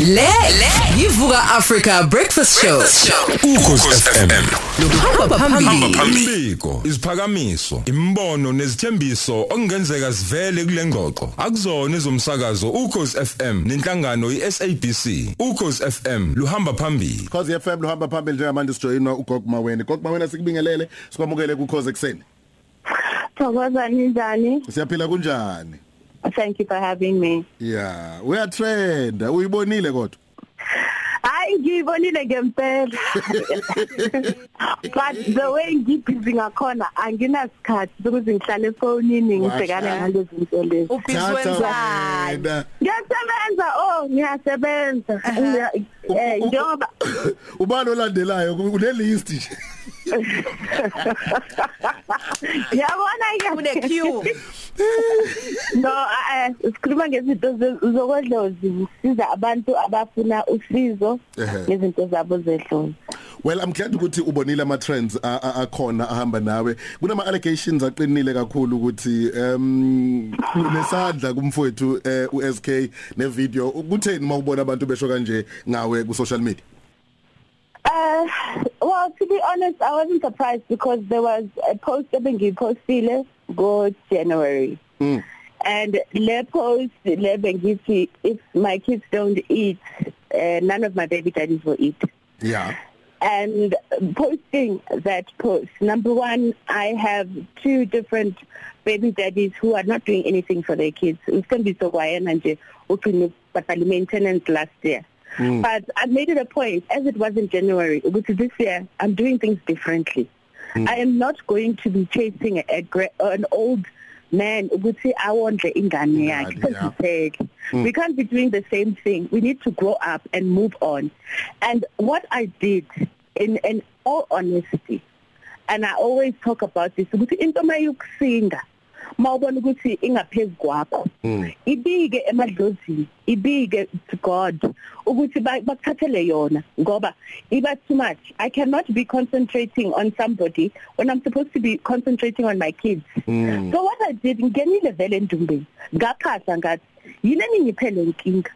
Le le yivuka Africa Breakfast Show. Ukhosi FM Hamba phambili. Phambiko isiphakamiso imbono nezithembiso okungenzeka sivele kule ngxoxo akuzona izomsakazo Ukhosi FM nenhlangano iSABC Ukhosi FM luhamba phambili Cause FM luhamba phambili njengamanje sijoyinwa uGog Maweni. Gog Maweni sikubingelele sikwamukele ku Cause ekseni. Thokoza njani? Siyaphila kunjani? Thank you for having me. Yeah, uya trend. Uyibonile kodwa. Hayi ngiyibonile ngempela. But the way ngibhizi ngakhona anginasikhathi ukuthi ngihlale efonini ngibhekane ngalezi zinto lezi. Wena. Ngiyasebenza oh ngiyasebenza. Ngiya- Eh njengoba Ubani olandelayo kule list nje. yabona ke Kune queue. No, eh sikhuluma ngezinto zokodlozi siza abantu abafuna usizo ngezinto zabo zedlozi. Well, I'm glad ukuthi ubonile ama trends akhona ahamba nawe. Kunama allegations aqinile kakhulu ukuthi um nesandla kumfowethu eh, uSK ne video ukutheni mawubona abantu besho kanje ngawe ku social media. Uh, well, to be honest, I wasn't surprised because there was a post ebengiyipostile go January. Mm. And le post le bengithi if my kids don't eat, uh, none of my baby daddies will eat. Yeah. And posting that post, number one, I have two different baby daddies who are not doing anything for their kids. Usembiso kwayena nje ugcine bhatala maintenance last year. Mm. But I made it a point, as it was in January, ukuthi this year I'm doing things differently. Mm. I am not going to be chasing a, a an old man ukuthi awondle ingane yakhe. Sesiphele. We can't be doing the same thing. We need to grow up and move on. And what I did in in all honesty and I always talk about this ukuthi into mayukusinga mawubona ukuthi ingaphezulu kwakho. Ibike emadlozini ibike to God ukuthi ba- bakuthathele yona ngoba iba too much. I cannot be concentrating on somebody when I'm supposed to be concentrating on my kids. So what I did ngenile vele endumbeni ngaphahla ngathi yini engiphele inkinga?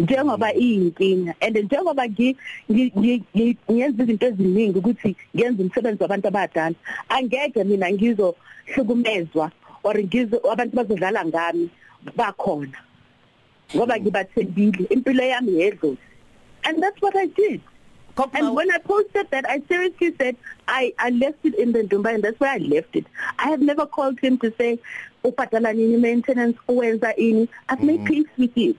Njengoba iyinkinga and njengoba ngi ngi- ngi- ngi- ngiyenza izinto eziningi ukuthi ngenze umsebenzi wabantu abadala angeke mina ngizohlukumezwa or ngizo abantu bazodlala ngami bakhona ngoba ngibathembile impilo yami yedlozi and that's what I did And when I posted that, I seriously said I, I left it in the Ndumba and that's where I left it. I have never called him to say, upatala nini maintenance, uwenza ini. I've made peace with it.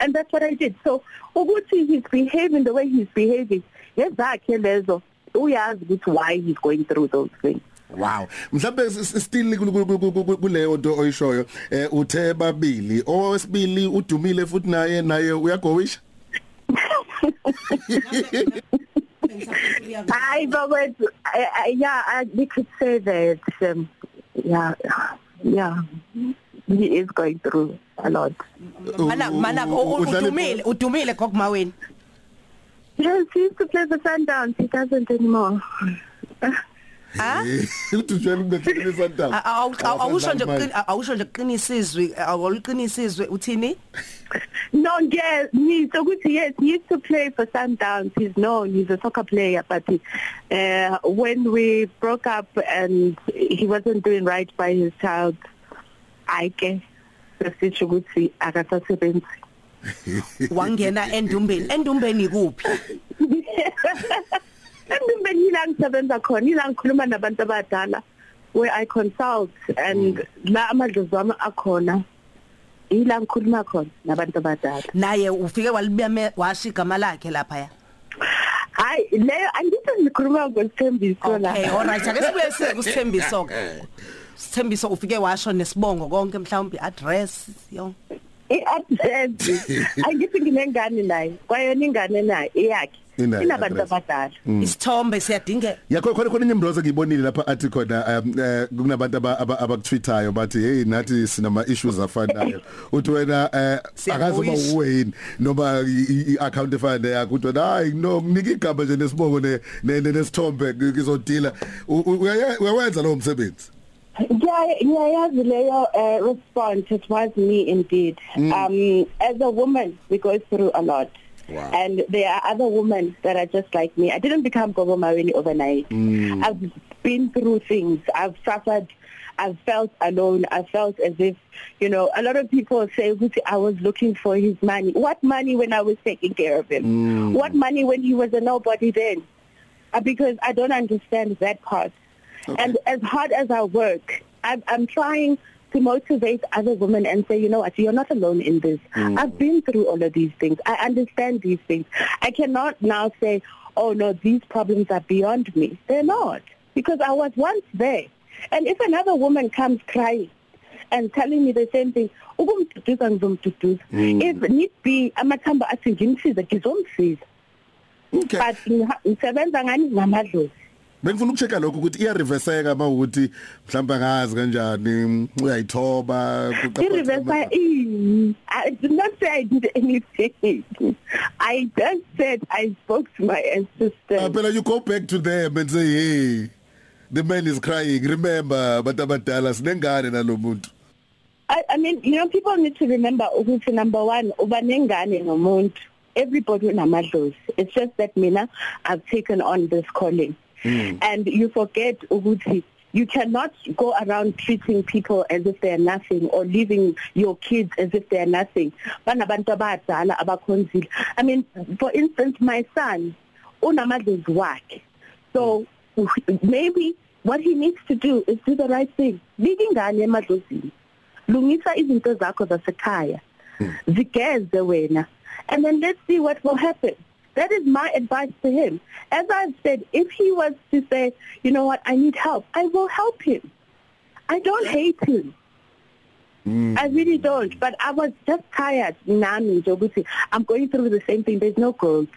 And that's what I did. So, ukuthi he's behaving the way he's behaving, yezakhe lezo, uyazi ukuthi why he's going through those things. Wow. Mhlawumbe still ku- ku- ku- ku- ku- kuleyo nto oyishoyo eh uthe babili owesibili udumile futhi naye naye uyagowisha I but yeah, I, we could say that um, yeah, yeah, he is going through a lot. Mana mana Udlala udumile udumile gokumaweni. Yes, he used to play for Sundowns. He doesn't anymore. Ha? Utujwela ungahlekile santa. Awu awusho nje awusho nje uqinisizwe awuliqinisizwe uthini? No, yes, he, so good. Yes, he used to play for Sundowns. He's known. He's a soccer player. But he, uh, when we broke up and he wasn't doing right by his child, I guess the situation akasasebenzi. Wangena endumbeni. Endumbeni kuphi? Andimbeni ila ngisebenza khona ila ngikhuluma nabantu abadala where I consult and la amadlozi wami akhona ila ngikhuluma khona nabantu abadala Naye ufike walibeme washo igama lakhe lapha ya. hayi leyo angithi ngikhuluma ngosithembiso la Okay, alright. Ake sibuye size kusithembiso ke. Sithembiso ufike washo nesibongo konke mhlawumbe address yonke. i-address angithi nginengane naye kwayona ingane naye iyakhe Inayo inabantu i-address. abadala Isithombe siyadingeka. Yakho khona khona inyimroza ngibonile lapha athi khona um, eh, kunabantu aba- aba- abakutweetayo bathi hey nathi sinama issues afanayo uthi wena eh, akazoba Siyabuyisha. uwayini noma i- i account efana yakho uthi wena hayi no nginika igama nje nesibongo ne ne- ne- nesithombe ngizodila U- u- uyaye- uyawenza lo msebenzi Yeah, ngiyayazi leyo uh, response it was me indeed. Mm. Um as a woman we go through a lot. Wow. And there are other women that are just like me. I didn't become Gogo Maweni overnight. Mm. I've been through things. I've suffered I've felt alone. I felt as if, you know, a lot of people say I was looking for his money. What money when I was taking care of him? Mm. What money when he was a nobody then? Uh, because I don't understand that part. Okay. And as hard as I work, I'm, I'm trying to motivate other women and say, you know what, you're not alone in this. Mm. I've been through all of these things. I understand these things. I cannot now say, oh no, these problems are beyond me. They're not. Because I was once there. And if another woman comes crying and telling me the same thing, ukumduduza ngizomduduza. Mm. If need be amathamba athi ngimsiza ngizomsiza. Okay. But ngisebenza ngani ngamadlozi. Bengifuna ukuchecka lokho ukuthi iya reverseka mawukuthi mhlawumbe ngazi kanjani uyayithoba kuqapha. I reverse I did not say I did anything. I just said I spoke to my ancestors. Uh, but you go back to them and say hey the man is crying remember abantu abadala sinengane nalomuntu I, I mean you know people need to remember ukuthi number 1 uba nengane ngomuntu everybody unamadlozi it's just that mina I've taken on this calling mm. and you forget ukuthi you cannot go around treating people as if they are nothing or leaving your kids as if they are nothing. Banabantu abadala abakhonzile. I mean for instance my son unamadlozi wakhe. So mm. maybe what he needs to do is do the right thing. Bika ingane emadlozini. Lungisa izinto zakho zasekhaya. Hmm. zigeze wena. And then let's see what will happen. That is my advice to him as i've said if he was to say you know what i need help i will help him i don't hate him Mm. I really don't but I was just tired nami ukuthi I'm going through the same thing there's no growth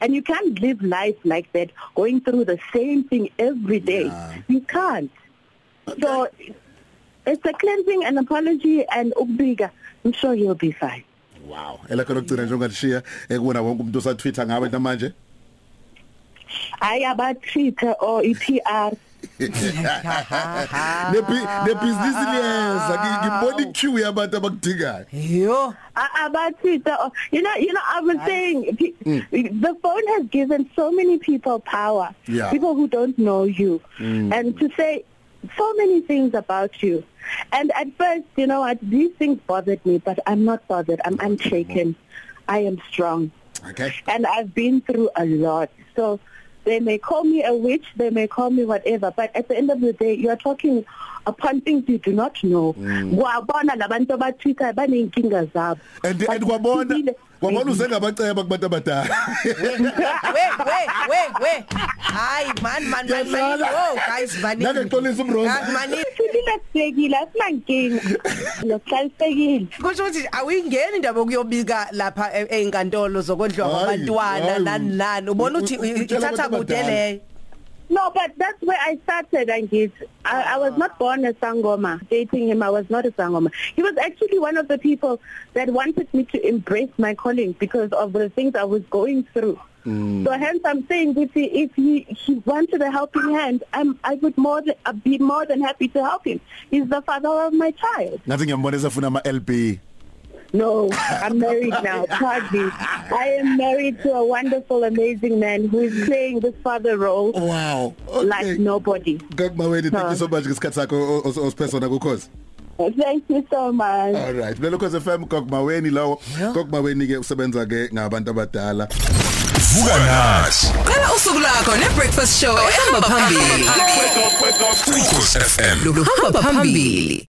And you can't live life like that, going through the same thing every day. Yeah. You can't. So it's a cleansing and apology and ukubika. I'm sure you'll be fine. Wow. Elakho lokugcina nje ungashiya ekubona wonke umuntu osatwitter ngawe namanje? Hayi aba Twitter or iPR nebhizinisi liyeza ngibona iqueue yabantu abakudingayo yo abathitha you know you know i was saying mm. the phone has given so many people power yeah. people who don't know you mm. and to say so many things about you. And at first you know what these things bothered me but i'm not bothered. I'm unshaken. I am strong. Okay. And i've been through a lot. So They may call me a witch, they may call me whatever, but at the end of the day, you are talking upon things you do not know. Kwabona labantu abathwitha banenkinga zabo. And and kwabona kwabona usengabaceba kubantu abadala. We we we we. Hayi man man man. Oh guys bani. Nake xolisa umroza. Mani silahlekile asinankinga. Lokuhlalisekile. Kusho ukuthi awuyingeni indaba yokuyobika lapha einkantolo zokondliwa kwabantwana nani nani. Ubona ukuthi ithatha kude leyo. No, but that's where I started, Angit. I, I was not born a Sangoma. Dating him, I was not a Sangoma. He was actually one of the people that wanted me to embrace my calling because of the things I was going through. Mm. So hence I'm saying if he, if he, he wanted a helping hand, I'm, I would more than, I'd be more than happy to help him. He's the father of my child. Nothing ngiyambona esafuna ama LP. No, I'm married now. Pardon me. I am married to a wonderful, amazing man who is playing this father role. Wow. Okay. Like nobody. Gagmaweni, thank you so much ngesikhathi sakho ospersona kukhosi. Thank you so much. All right. Lelo khoze FM Gogmaweni lawo. Gogmaweni ke usebenza ke ngabantu abadala. Vuka nathi. Qala usuku lakho ne breakfast show ehamba phambili. Ukhosi FM. Lo hamba phambili.